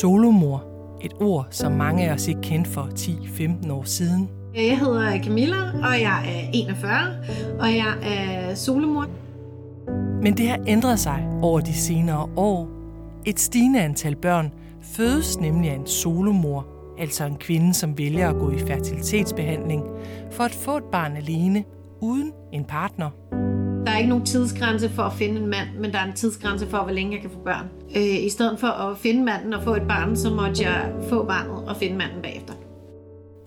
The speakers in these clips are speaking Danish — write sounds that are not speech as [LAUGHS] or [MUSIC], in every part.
Solomor. Et ord, som mange af os ikke kendte for 10-15 år siden. Jeg hedder Camilla, og jeg er 41, og jeg er solomor. Men det har ændret sig over de senere år. Et stigende antal børn fødes nemlig af en solomor, altså en kvinde, som vælger at gå i fertilitetsbehandling for at få et barn alene, uden en partner. Der er ikke nogen tidsgrænse for at finde en mand, men der er en tidsgrænse for, hvor længe jeg kan få børn. Øh, I stedet for at finde manden og få et barn, så måtte jeg få barnet og finde manden bagefter.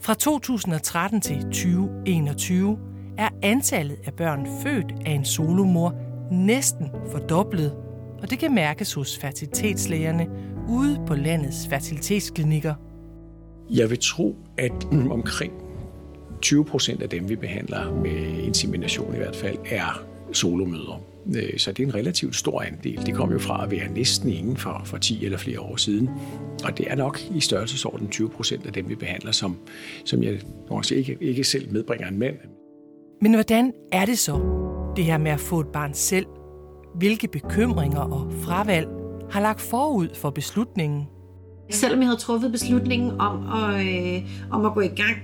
Fra 2013 til 2021 er antallet af børn født af en solomor næsten fordoblet, og det kan mærkes hos fertilitetslægerne ude på landets fertilitetsklinikker. Jeg vil tro, at omkring 20 procent af dem, vi behandler med insemination i hvert fald, er solomødre. Øh, så det er en relativt stor andel. Det kom jo fra at være næsten ingen for, for 10 eller flere år siden. Og det er nok i størrelsesorden 20 procent af dem, vi behandler, som, som jeg også ikke, ikke selv medbringer en mand. Men hvordan er det så, det her med at få et barn selv? Hvilke bekymringer og fravalg har lagt forud for beslutningen? Selvom jeg havde truffet beslutningen om at, øh, om at gå i gang,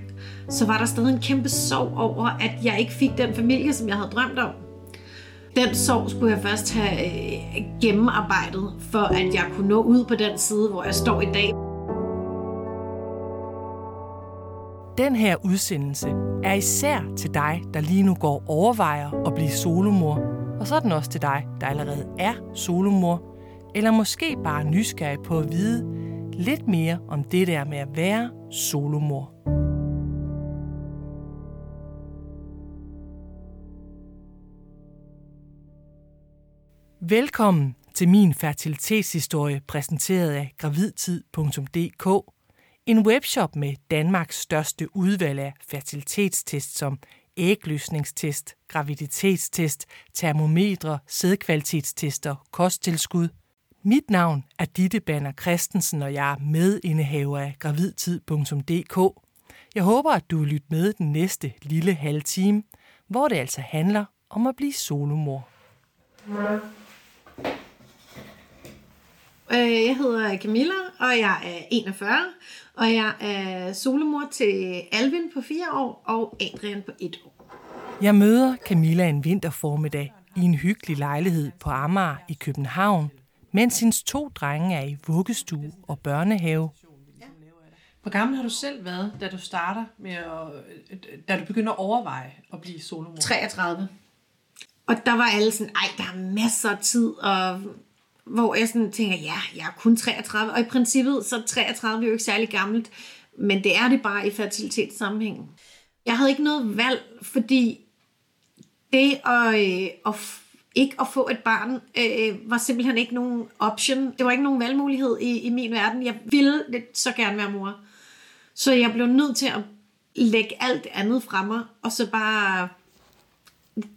så var der stadig en kæmpe sorg over, at jeg ikke fik den familie, som jeg havde drømt om. Den sorg skulle jeg først have øh, gennemarbejdet, for at jeg kunne nå ud på den side, hvor jeg står i dag. Den her udsendelse er især til dig, der lige nu går overvejer at blive solomor, og så er den også til dig, der allerede er solomor, eller måske bare nysgerrig på at vide lidt mere om det der med at være solomor. Velkommen til min fertilitetshistorie præsenteret af gravidtid.dk. En webshop med Danmarks største udvalg af fertilitetstest som ægløsningstest, graviditetstest, termometre, sædkvalitetstester, kosttilskud. Mit navn er Ditte Banner Christensen, og jeg er medindehaver af gravidtid.dk. Jeg håber, at du vil lytte med den næste lille halve time, hvor det altså handler om at blive solomor. Mm jeg hedder Camilla, og jeg er 41, og jeg er solomor til Alvin på 4 år og Adrian på 1 år. Jeg møder Camilla en vinterformiddag i en hyggelig lejlighed på Amager i København, mens hendes to drenge er i vuggestue og børnehave. Hvor gammel har du selv været, da du starter med at, da du begynder at overveje at blive solomor? 33. Og der var alle sådan, ej, der er masser af tid, og hvor jeg sådan tænker, ja, jeg er kun 33, og i princippet så 33 er 33 jo ikke særlig gammelt, men det er det bare i fertilitetssammenhængen. Jeg havde ikke noget valg, fordi det at, øh, at ikke at få et barn øh, var simpelthen ikke nogen option. Det var ikke nogen valgmulighed i, i min verden. Jeg ville så gerne være mor. Så jeg blev nødt til at lægge alt andet fra mig, og så bare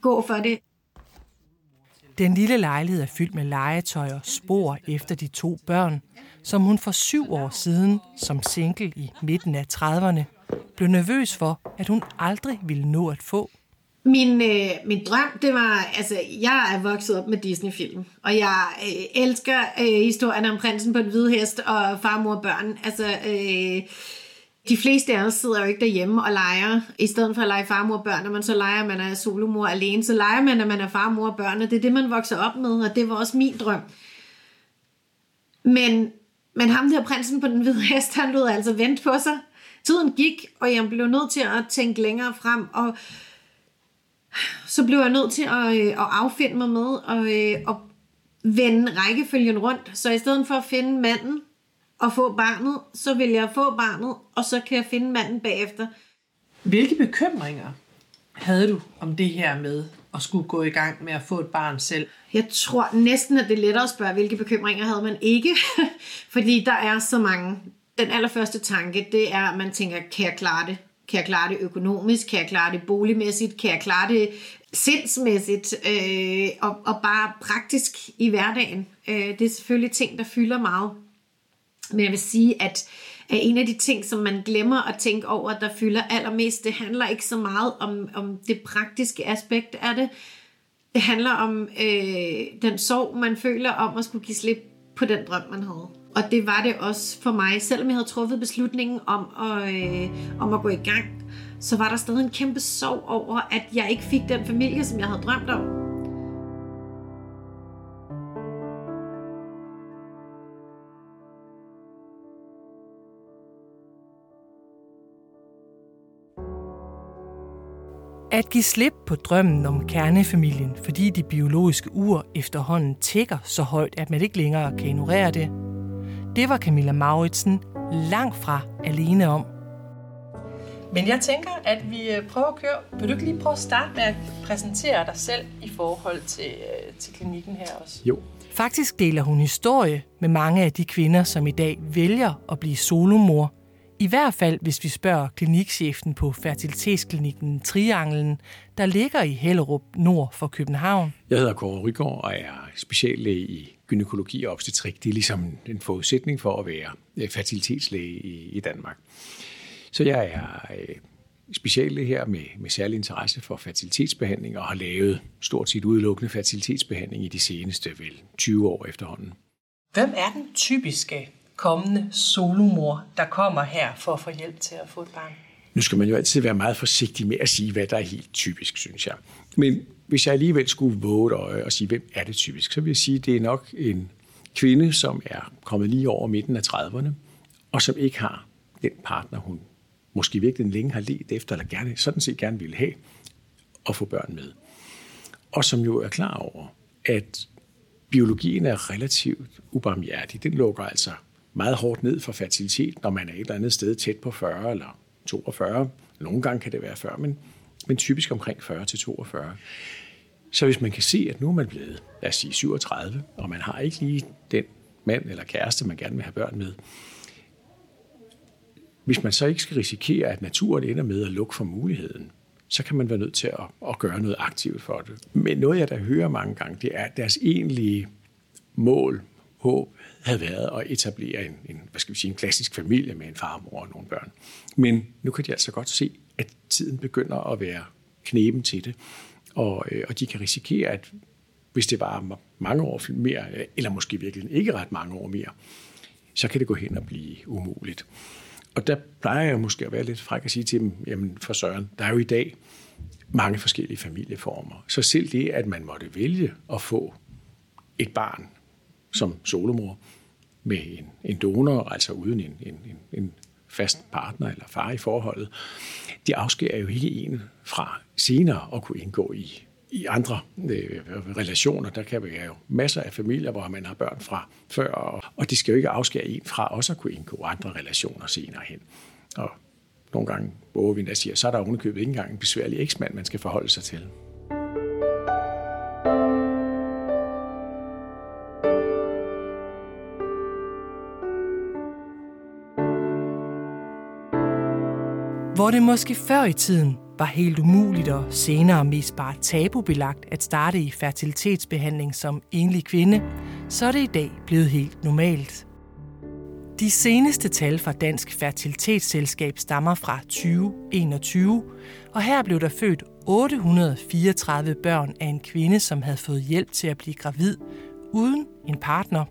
gå for det. Den lille lejlighed er fyldt med legetøj og spor efter de to børn, som hun for syv år siden, som single i midten af 30'erne, blev nervøs for, at hun aldrig ville nå at få. Min, øh, min drøm, det var, altså, jeg er vokset op med Disney-film, og jeg øh, elsker øh, historien om prinsen på den hvide hest og farmor og børn. Altså, øh, de fleste af os sidder jo ikke derhjemme og leger. I stedet for at lege far, mor og børn, når man så leger, man er solomor alene, så leger man, at man er far, mor og børn, og det er det, man vokser op med, og det var også min drøm. Men, men ham der prinsen på den hvide hest, han lød altså vente på sig. Tiden gik, og jeg blev nødt til at tænke længere frem, og så blev jeg nødt til at, øh, at affinde mig med og, øh, at vende rækkefølgen rundt. Så i stedet for at finde manden og få barnet, så vil jeg få barnet, og så kan jeg finde manden bagefter. Hvilke bekymringer havde du om det her med at skulle gå i gang med at få et barn selv? Jeg tror næsten, at det er lettere at spørge, hvilke bekymringer havde man ikke. [LAUGHS] Fordi der er så mange. Den allerførste tanke, det er, at man tænker, kan jeg klare det? Kan jeg klare det økonomisk? Kan jeg klare det boligmæssigt? Kan jeg klare det sindsmæssigt? Øh, og, og bare praktisk i hverdagen. Øh, det er selvfølgelig ting, der fylder meget. Men jeg vil sige, at en af de ting, som man glemmer at tænke over, der fylder allermest, det handler ikke så meget om, om det praktiske aspekt af det. Det handler om øh, den sorg, man føler om at skulle give slip på den drøm, man havde. Og det var det også for mig. Selvom jeg havde truffet beslutningen om at, øh, om at gå i gang, så var der stadig en kæmpe sorg over, at jeg ikke fik den familie, som jeg havde drømt om. At give slip på drømmen om kernefamilien, fordi de biologiske ur efterhånden tækker så højt, at man ikke længere kan ignorere det, det var Camilla Mauritsen langt fra alene om. Men jeg tænker, at vi øh, prøver at køre. Vil du ikke lige prøve at starte med at præsentere dig selv i forhold til, øh, til klinikken her også? Jo. Faktisk deler hun historie med mange af de kvinder, som i dag vælger at blive solomor i hvert fald, hvis vi spørger klinikchefen på fertilitetsklinikken Trianglen, der ligger i Hellerup nord for København. Jeg hedder Kåre Rygaard og er speciallæge i gynækologi og obstetrik. Det er ligesom en forudsætning for at være øh, fertilitetslæge i, Danmark. Så jeg er øh, speciallæge her med, med særlig interesse for fertilitetsbehandling og har lavet stort set udelukkende fertilitetsbehandling i de seneste vel 20 år efterhånden. Hvem er den typiske kommende solomor, der kommer her for at få hjælp til at få et barn? Nu skal man jo altid være meget forsigtig med at sige, hvad der er helt typisk, synes jeg. Men hvis jeg alligevel skulle våge et øje og sige, hvem er det typisk, så vil jeg sige, at det er nok en kvinde, som er kommet lige over midten af 30'erne, og som ikke har den partner, hun måske virkelig længe har let efter, eller gerne, sådan set gerne ville have, at få børn med. Og som jo er klar over, at biologien er relativt ubarmhjertig. Den lukker altså meget hårdt ned for fertilitet, når man er et eller andet sted tæt på 40 eller 42. Nogle gange kan det være 40, men, men typisk omkring 40 til 42. Så hvis man kan se, at nu er man blevet, lad os sige, 37, og man har ikke lige den mand eller kæreste, man gerne vil have børn med, hvis man så ikke skal risikere, at naturen ender med at lukke for muligheden, så kan man være nødt til at, at gøre noget aktivt for det. Men noget, jeg da hører mange gange, det er, at deres egentlige mål, håb, havde været at etablere en, en, hvad skal vi sige, en klassisk familie med en far, mor og nogle børn. Men nu kan de altså godt se, at tiden begynder at være kneben til det, og, øh, og de kan risikere, at hvis det var mange år mere, eller måske virkelig ikke ret mange år mere, så kan det gå hen og blive umuligt. Og der plejer jeg måske at være lidt fræk at sige til dem, jamen for Søren, der er jo i dag mange forskellige familieformer. Så selv det, at man måtte vælge at få et barn som solomor, med en, en donor, altså uden en, en, en fast partner eller far i forholdet, det afskærer jo ikke en fra senere at kunne indgå i, i andre øh, relationer. Der kan være jo masser af familier, hvor man har børn fra før, og, og det skal jo ikke afskære en fra også at kunne indgå andre relationer senere hen. Og nogle gange, hvor vi siger, så er der ovenikøbet ikke engang en besværlig eksmand, man skal forholde sig til. Hvor det måske før i tiden var helt umuligt og senere mest bare tabubelagt at starte i fertilitetsbehandling som enlig kvinde, så er det i dag blevet helt normalt. De seneste tal fra Dansk Fertilitetsselskab stammer fra 2021, og her blev der født 834 børn af en kvinde, som havde fået hjælp til at blive gravid uden en partner.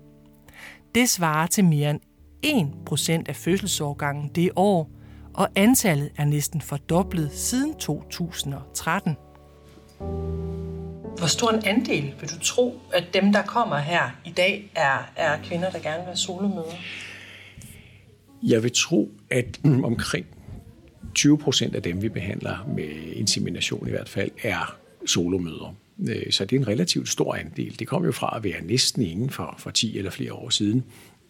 Det svarer til mere end 1% af fødselsårgangen det år, og antallet er næsten fordoblet siden 2013. Hvor stor en andel vil du tro, at dem, der kommer her i dag, er, er kvinder, der gerne vil være solomødre? Jeg vil tro, at omkring 20 procent af dem, vi behandler med insemination i hvert fald, er solomødre. Øh, så det er en relativt stor andel. Det kom jo fra at være næsten ingen for, for 10 eller flere år siden.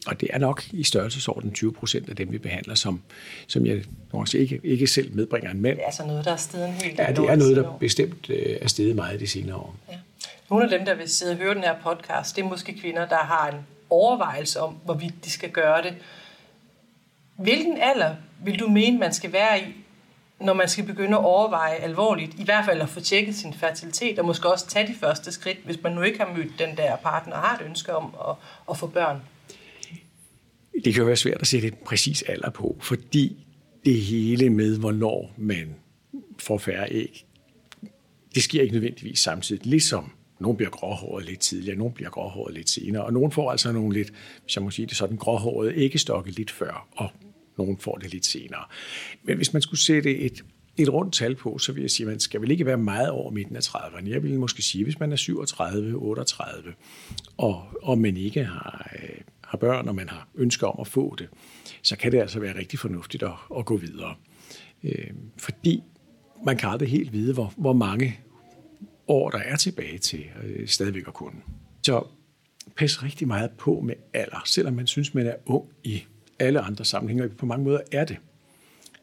Og det er nok i størrelsesorden 20 procent af dem, vi behandler, som, som jeg også ikke, ikke selv medbringer en mand. Det er altså noget, der er stedet en hel Ja, det er noget, der bestemt øh, er stedet meget de senere år. Ja. Nogle af dem, der vil sidde og høre den her podcast, det er måske kvinder, der har en overvejelse om, hvorvidt de skal gøre det. Hvilken alder vil du mene, man skal være i, når man skal begynde at overveje alvorligt, i hvert fald at få tjekket sin fertilitet, og måske også tage de første skridt, hvis man nu ikke har mødt den der partner og har et ønske om at, at få børn? Det kan jo være svært at sætte et præcis alder på, fordi det hele med, hvornår man får færre æg, det sker ikke nødvendigvis samtidig. Ligesom Nogle bliver gråhåret lidt tidligere, nogle bliver gråhåret lidt senere, og nogle får altså nogle lidt, hvis jeg må sige det sådan, gråhåret æggestokke lidt før, og nogle får det lidt senere. Men hvis man skulle sætte et, et rundt tal på, så vil jeg sige, at man skal vel ikke være meget over midten af 30'erne. Jeg vil måske sige, hvis man er 37, 38, og, og man ikke har, øh, har børn, og man har ønsker om at få det, så kan det altså være rigtig fornuftigt at, at gå videre. Øh, fordi man kan aldrig helt vide, hvor, hvor mange år, der er tilbage til øh, stadigvæk at kunne. Så pas rigtig meget på med alder, selvom man synes, man er ung i alle andre sammenhænge, på mange måder er det.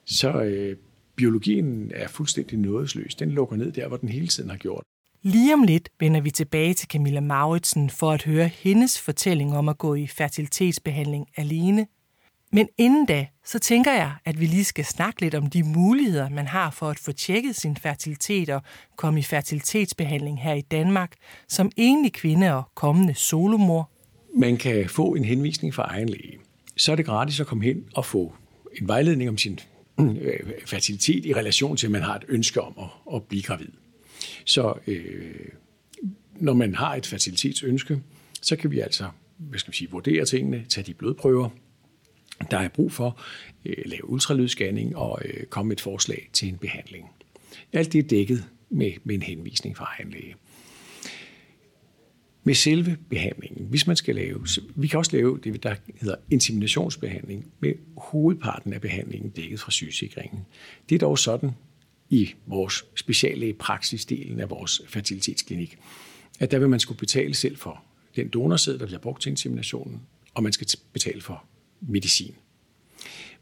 Så øh, biologien er fuldstændig nådesløs. Den lukker ned der, hvor den hele tiden har gjort. Lige om lidt vender vi tilbage til Camilla Mauritsen for at høre hendes fortælling om at gå i fertilitetsbehandling alene men inden da, så tænker jeg, at vi lige skal snakke lidt om de muligheder, man har for at få tjekket sin fertilitet og komme i fertilitetsbehandling her i Danmark, som enlig kvinde og kommende solomor. Man kan få en henvisning fra egen læge. Så er det gratis at komme hen og få en vejledning om sin øh, fertilitet i relation til, at man har et ønske om at, at blive gravid. Så øh, når man har et fertilitetsønske, så kan vi altså hvad skal vi sige, vurdere tingene, tage de blodprøver, der er brug for, øh, lave ultralydsscanning og øh, komme med et forslag til en behandling. Alt det er dækket med, med en henvisning fra egen læge. Med selve behandlingen, hvis man skal lave, vi kan også lave det, der hedder inseminationsbehandling, med hovedparten af behandlingen dækket fra sygesikringen. Det er dog sådan i vores speciallægepraksisdelen af vores fertilitetsklinik, at der vil man skulle betale selv for den donorsæd, der bliver brugt til inseminationen, og man skal betale for medicin.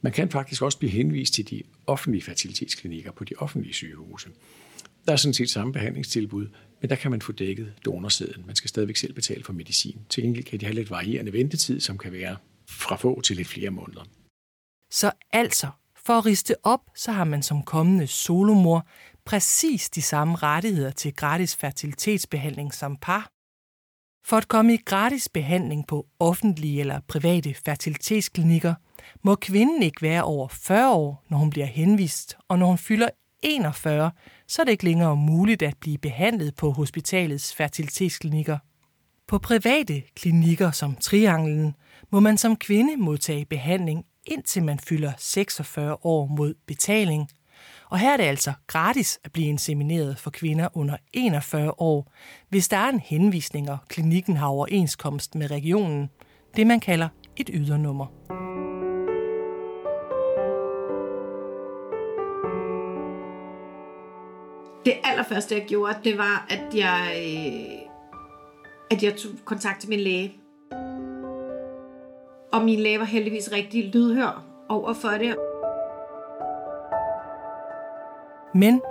Man kan faktisk også blive henvist til de offentlige fertilitetsklinikker på de offentlige sygehuse. Der er sådan set samme behandlingstilbud, men der kan man få dækket donorsæden. Man skal stadigvæk selv betale for medicin. Til gengæld kan de have lidt varierende ventetid, som kan være fra få til lidt flere måneder. Så altså, for at riste op, så har man som kommende solomor præcis de samme rettigheder til gratis fertilitetsbehandling som par. For at komme i gratis behandling på offentlige eller private fertilitetsklinikker, må kvinden ikke være over 40 år, når hun bliver henvist, og når hun fylder 41, så er det ikke længere muligt at blive behandlet på hospitalets fertilitetsklinikker. På private klinikker som Trianglen må man som kvinde modtage behandling indtil man fylder 46 år mod betaling – og her er det altså gratis at blive insemineret for kvinder under 41 år, hvis der er en henvisning, og klinikken har overenskomst med regionen. Det man kalder et ydernummer. Det allerførste, jeg gjorde, det var, at jeg, øh, at jeg tog kontakt til min læge. Og min læge var heldigvis rigtig lydhør over for det. Men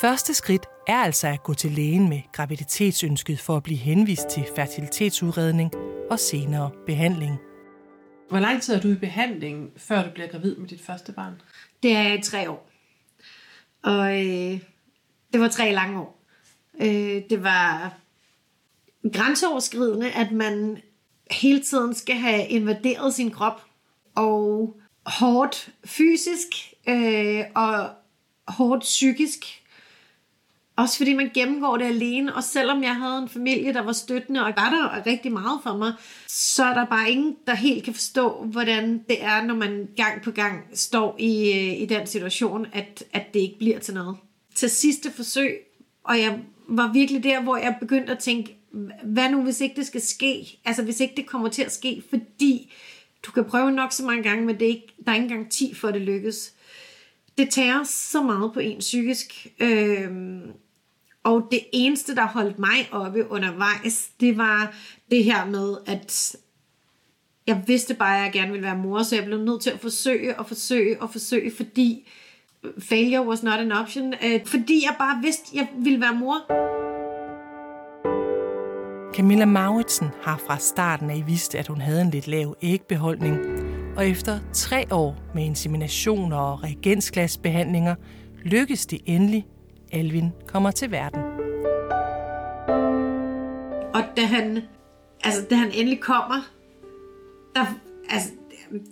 første skridt er altså at gå til lægen med graviditetsønsket for at blive henvist til fertilitetsudredning og senere behandling. Hvor lang tid er du i behandling, før du bliver gravid med dit første barn? Det er i tre år. Og øh, det var tre lange år. Øh, det var grænseoverskridende, at man hele tiden skal have invaderet sin krop. Og hårdt fysisk øh, og hårdt psykisk. Også fordi man gennemgår det alene, og selvom jeg havde en familie, der var støttende og var der rigtig meget for mig, så er der bare ingen, der helt kan forstå, hvordan det er, når man gang på gang står i, øh, i den situation, at, at det ikke bliver til noget. Til sidste forsøg, og jeg var virkelig der, hvor jeg begyndte at tænke, hvad nu hvis ikke det skal ske? Altså hvis ikke det kommer til at ske, fordi du kan prøve nok så mange gange, men det er ikke, der er ikke engang 10 for, at det lykkes det tager så meget på en psykisk. Øhm, og det eneste, der holdt mig oppe undervejs, det var det her med, at jeg vidste bare, at jeg gerne ville være mor, så jeg blev nødt til at forsøge og forsøge og forsøge, fordi failure was not an option. Øh, fordi jeg bare vidste, at jeg ville være mor. Camilla Mauritsen har fra starten af vidst, at hun havde en lidt lav ægbeholdning, og efter tre år med inseminationer og reagensglasbehandlinger lykkes det endelig. Alvin kommer til verden. Og da han, altså, da han endelig kommer, der, altså,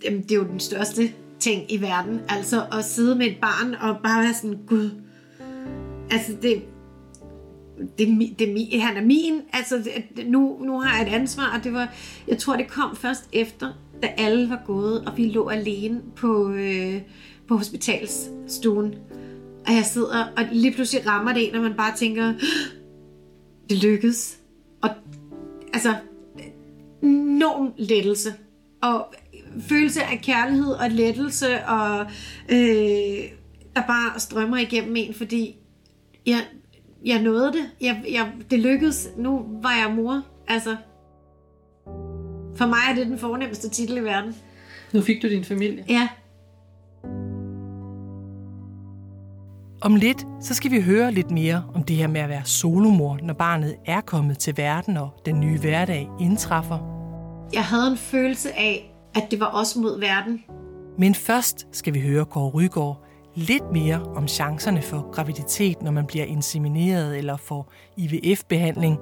det er jo den største ting i verden. Altså at sidde med et barn og bare være sådan, gud, altså det, det, det, han er min, altså det, nu, nu har jeg et ansvar, og det var, jeg tror det kom først efter, da alle var gået, og vi lå alene på, øh, på hospitalsstuen. Og jeg sidder, og lige pludselig rammer det en, og man bare tænker, det lykkedes. Og altså, enorm lettelse. Og følelse af kærlighed og lettelse, og øh, der bare strømmer igennem en, fordi jeg, jeg nåede det. Jeg, jeg, det lykkedes. Nu var jeg mor. Altså, for mig er det den fornemmeste titel i verden. Nu fik du din familie. Ja. Om lidt, så skal vi høre lidt mere om det her med at være solomor, når barnet er kommet til verden, og den nye hverdag indtræffer. Jeg havde en følelse af, at det var os mod verden. Men først skal vi høre Kåre Rygaard lidt mere om chancerne for graviditet, når man bliver insemineret eller får IVF-behandling.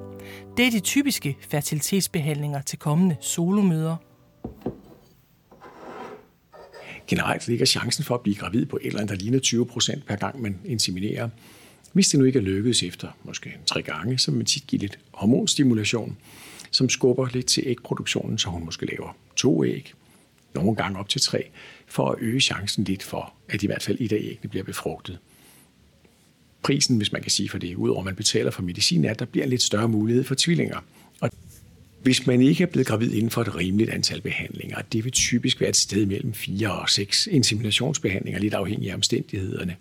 Det er de typiske fertilitetsbehandlinger til kommende solomøder. Generelt ligger chancen for at blive gravid på et eller andet, der ligner 20 procent per gang, man inseminerer. Hvis det nu ikke er lykkedes efter måske tre gange, så vil man tit give lidt hormonstimulation, som skubber lidt til ægproduktionen, så hun måske laver to æg, nogle gange op til tre, for at øge chancen lidt for, at i hvert fald et af æggene bliver befrugtet. Prisen, hvis man kan sige for det, udover at man betaler for medicin, er, at der bliver en lidt større mulighed for tvillinger. Og hvis man ikke er blevet gravid inden for et rimeligt antal behandlinger, det vil typisk være et sted mellem 4 og 6 inseminationsbehandlinger, lidt afhængig af omstændighederne,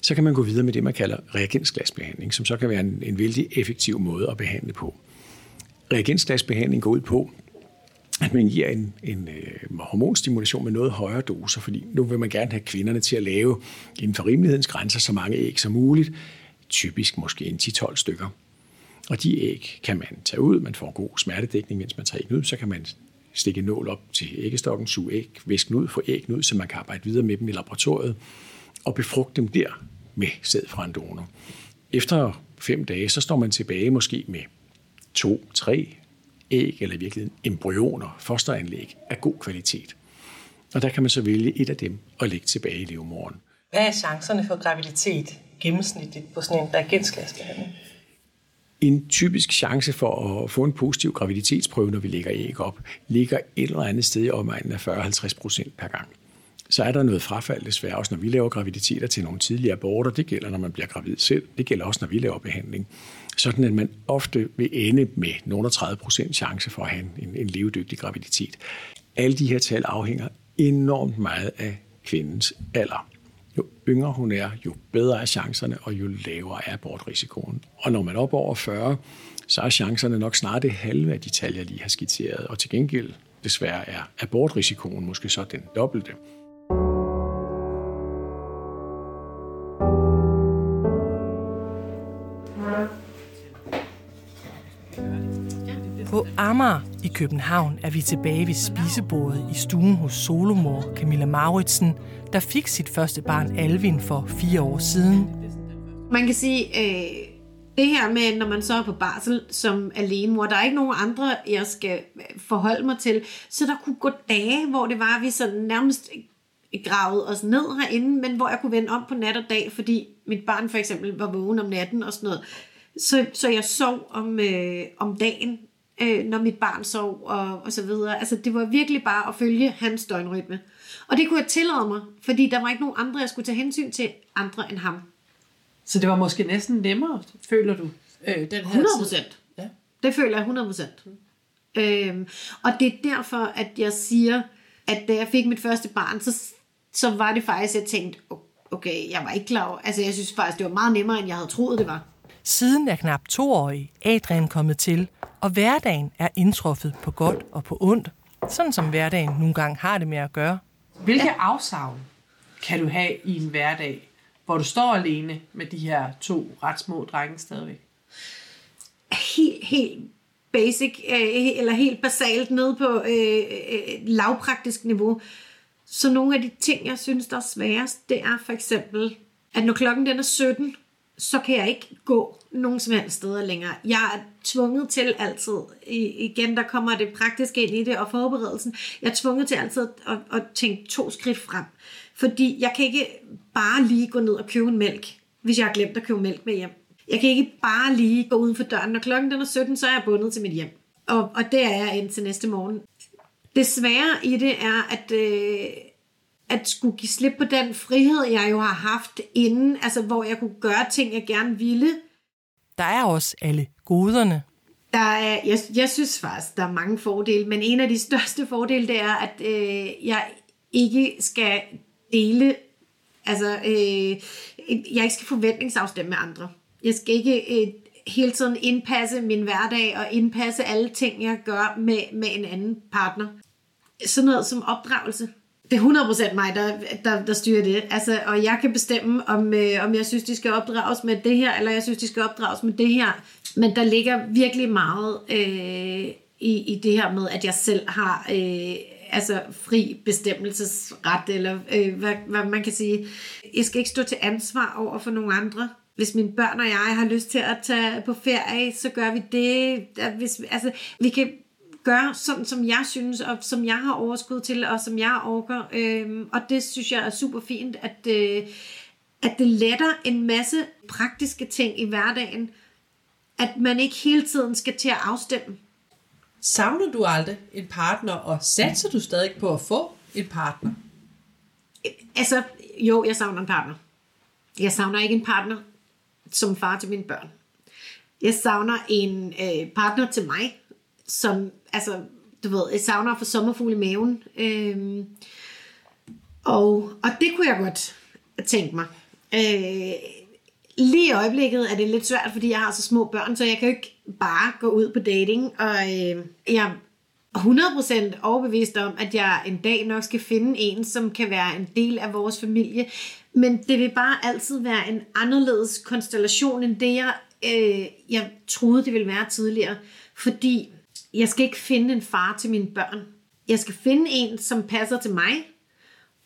så kan man gå videre med det, man kalder reagensglasbehandling, som så kan være en, en vældig effektiv måde at behandle på. Reagensglasbehandling går ud på, at man giver en, en øh, hormonstimulation med noget højere doser, fordi nu vil man gerne have kvinderne til at lave inden for rimelighedens grænser så mange æg som muligt, typisk måske en 10-12 stykker. Og de æg kan man tage ud, man får god smertedækning, mens man tager æg ud, så kan man stikke en nål op til æggestokken, suge æg, væsken ud, få æg ud, så man kan arbejde videre med dem i laboratoriet og befrugte dem der med sæd fra en donor. Efter fem dage, så står man tilbage måske med to, tre æg, eller i virkeligheden embryoner, fosteranlæg, af god kvalitet. Og der kan man så vælge et af dem og lægge tilbage i levemoren. Hvad er chancerne for graviditet gennemsnitligt på sådan en reagensglasbehandling? En typisk chance for at få en positiv graviditetsprøve, når vi lægger æg op, ligger et eller andet sted i omegnen af 40-50 procent per gang. Så er der noget frafald desværre også, når vi laver graviditeter til nogle tidlige aborter. Det gælder, når man bliver gravid selv. Det gælder også, når vi laver behandling. Sådan at man ofte vil ende med nogle 30 procent chance for at have en, en levedygtig graviditet. Alle de her tal afhænger enormt meget af kvindens alder. Jo yngre hun er, jo bedre er chancerne, og jo lavere er abortrisikoen. Og når man er op over 40, så er chancerne nok snart det halve af de tal, jeg lige har skitseret. Og til gengæld, desværre, er abortrisikoen måske så den dobbelte. På Amager i København er vi tilbage ved spisebordet i stuen hos solomor Camilla Mauritsen, der fik sit første barn Alvin for fire år siden. Man kan sige, øh, det her med, når man så er på barsel som alene mor, der er ikke nogen andre, jeg skal øh, forholde mig til, så der kunne gå dage, hvor det var, at vi sådan nærmest gravet os ned herinde, men hvor jeg kunne vende om på nat og dag, fordi mit barn for eksempel var vågen om natten og sådan noget. Så, så jeg sov om, øh, om dagen, øh, når mit barn sov og, og så videre. Altså det var virkelig bare at følge hans døgnrytme. Og det kunne jeg tillade mig, fordi der var ikke nogen andre, jeg skulle tage hensyn til, andre end ham. Så det var måske næsten nemmere, føler du, øh, den her 100 tid? procent. Ja. Det føler jeg 100 procent. Øhm, og det er derfor, at jeg siger, at da jeg fik mit første barn, så, så var det faktisk, jeg tænkte, okay, jeg var ikke klar over. Altså jeg synes faktisk, det var meget nemmere, end jeg havde troet, det var. Siden er knap toårig Adrian kommet til, og hverdagen er indtruffet på godt og på ondt, sådan som hverdagen nogle gange har det med at gøre. Hvilke afsavn kan du have i en hverdag, hvor du står alene med de her to ret små drenge stadigvæk? Helt, helt basic, øh, eller helt basalt ned på øh, øh, lavpraktisk niveau. Så nogle af de ting, jeg synes, der er sværest, det er for eksempel, at når klokken den er 17, så kan jeg ikke gå nogen som helst steder længere. Jeg er tvunget til altid, igen der kommer det praktiske ind i det, og forberedelsen, jeg er tvunget til altid at, at tænke to skridt frem. Fordi jeg kan ikke bare lige gå ned og købe en mælk, hvis jeg har glemt at købe mælk med hjem. Jeg kan ikke bare lige gå uden for døren. Når klokken den er 17, så er jeg bundet til mit hjem. Og, og det er jeg indtil næste morgen. Det svære i det er, at, øh, at skulle give slip på den frihed, jeg jo har haft inden, altså hvor jeg kunne gøre ting, jeg gerne ville. Der er også alle goderne. Der er, jeg, jeg synes faktisk, der er mange fordele, men en af de største fordele, det er, at øh, jeg ikke skal dele, altså øh, jeg ikke skal forventningsafstemme med andre. Jeg skal ikke øh, hele tiden indpasse min hverdag og indpasse alle ting, jeg gør med, med en anden partner. Sådan noget som opdragelse. Det er 100% mig, der, der, der styrer det. Altså, og jeg kan bestemme, om, øh, om jeg synes, de skal opdrages med det her, eller jeg synes, de skal opdrages med det her. Men der ligger virkelig meget øh, i, i det her med, at jeg selv har øh, altså fri bestemmelsesret, eller øh, hvad, hvad man kan sige. Jeg skal ikke stå til ansvar over for nogen andre hvis mine børn og jeg har lyst til at tage på ferie, så gør vi det. Hvis, altså, vi kan gøre sådan, som jeg synes, og som jeg har overskud til, og som jeg orker. Øhm, og det synes jeg er super fint, at, øh, at det letter en masse praktiske ting i hverdagen, at man ikke hele tiden skal til at afstemme. Savner du aldrig en partner, og satser du stadig på at få en partner? Altså, jo, jeg savner en partner. Jeg savner ikke en partner, som far til mine børn. Jeg savner en øh, partner til mig, som, altså, du ved, jeg savner for sommerfugl i maven. Øh, og, og det kunne jeg godt tænke mig. Øh, lige i øjeblikket er det lidt svært, fordi jeg har så små børn, så jeg kan jo ikke bare gå ud på dating. Og øh, jeg er 100% overbevist om, at jeg en dag nok skal finde en, som kan være en del af vores familie. Men det vil bare altid være en anderledes konstellation, end det jeg, øh, jeg troede, det ville være tidligere. Fordi jeg skal ikke finde en far til mine børn. Jeg skal finde en, som passer til mig,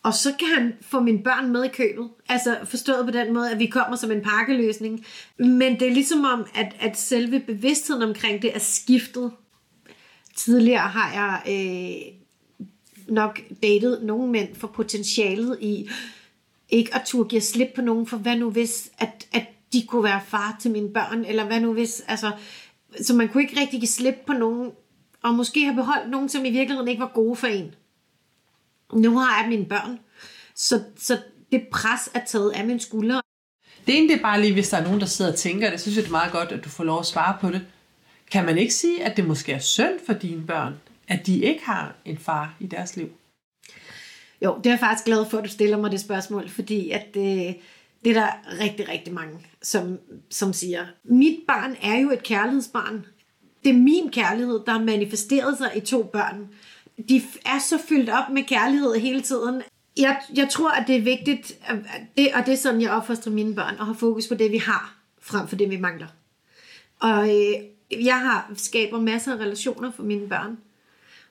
og så kan han få mine børn med i købet. Altså forstået på den måde, at vi kommer som en pakkeløsning. Men det er ligesom om, at, at selve bevidstheden omkring det er skiftet. Tidligere har jeg øh, nok datet nogle mænd for potentialet i ikke at turde give slip på nogen, for hvad nu hvis, at, at de kunne være far til mine børn, eller hvad nu hvis, altså, så man kunne ikke rigtig give slip på nogen, og måske have beholdt nogen, som i virkeligheden ikke var gode for en. Nu har jeg mine børn, så, så det pres er taget af mine skuldre. Det ene det er bare lige, hvis der er nogen, der sidder og tænker, det synes jeg det er meget godt, at du får lov at svare på det. Kan man ikke sige, at det måske er synd for dine børn, at de ikke har en far i deres liv? Jo, det er jeg faktisk glad for, at du stiller mig det spørgsmål, fordi at det, det er der rigtig, rigtig mange, som, som siger. Mit barn er jo et kærlighedsbarn. Det er min kærlighed, der har manifesteret sig i to børn. De er så fyldt op med kærlighed hele tiden. Jeg, jeg tror, at det er vigtigt, det, og det er sådan, jeg opfostrer mine børn, at have fokus på det, vi har, frem for det, vi mangler. Og øh, jeg har skaber masser af relationer for mine børn.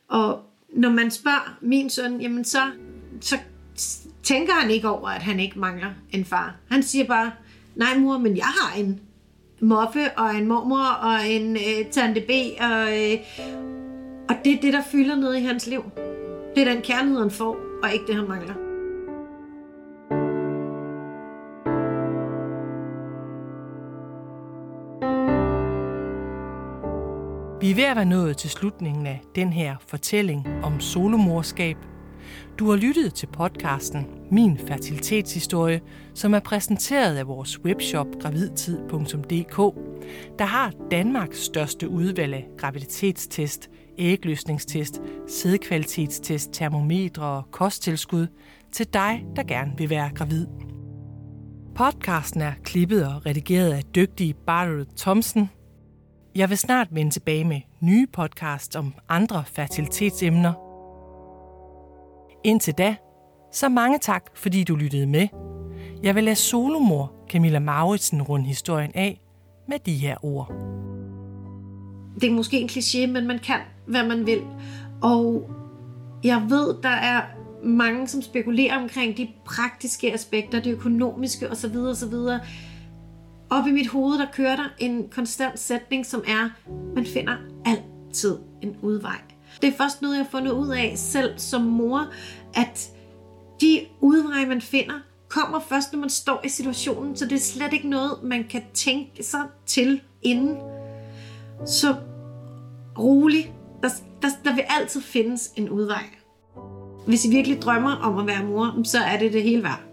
Og når man spørger min søn, jamen så så tænker han ikke over, at han ikke mangler en far. Han siger bare, nej mor, men jeg har en moffe og en mormor og en øh, tante B, og, øh, og det er det, der fylder noget i hans liv. Det er den kærlighed, han får, og ikke det, han mangler. Vi er ved at være nået til slutningen af den her fortælling om solomorskab – du har lyttet til podcasten Min Fertilitetshistorie, som er præsenteret af vores webshop gravidtid.dk, der har Danmarks største udvalg af graviditetstest, ægløsningstest, sædkvalitetstest, termometre og kosttilskud til dig, der gerne vil være gravid. Podcasten er klippet og redigeret af dygtige Barbara Thompson. Jeg vil snart vende tilbage med nye podcasts om andre fertilitetsemner – Indtil da, så mange tak, fordi du lyttede med. Jeg vil lade solomor Camilla Mauritsen runde historien af med de her ord. Det er måske en kliché, men man kan, hvad man vil. Og jeg ved, der er mange, som spekulerer omkring de praktiske aspekter, det økonomiske osv. osv. Op i mit hoved, der kører der en konstant sætning, som er, man finder altid en udvej. Det er først noget, jeg har fundet ud af selv som mor, at de udveje, man finder, kommer først, når man står i situationen, så det er slet ikke noget, man kan tænke sig til inden. Så rolig. Der, der, der vil altid findes en udvej. Hvis I virkelig drømmer om at være mor, så er det det hele værd.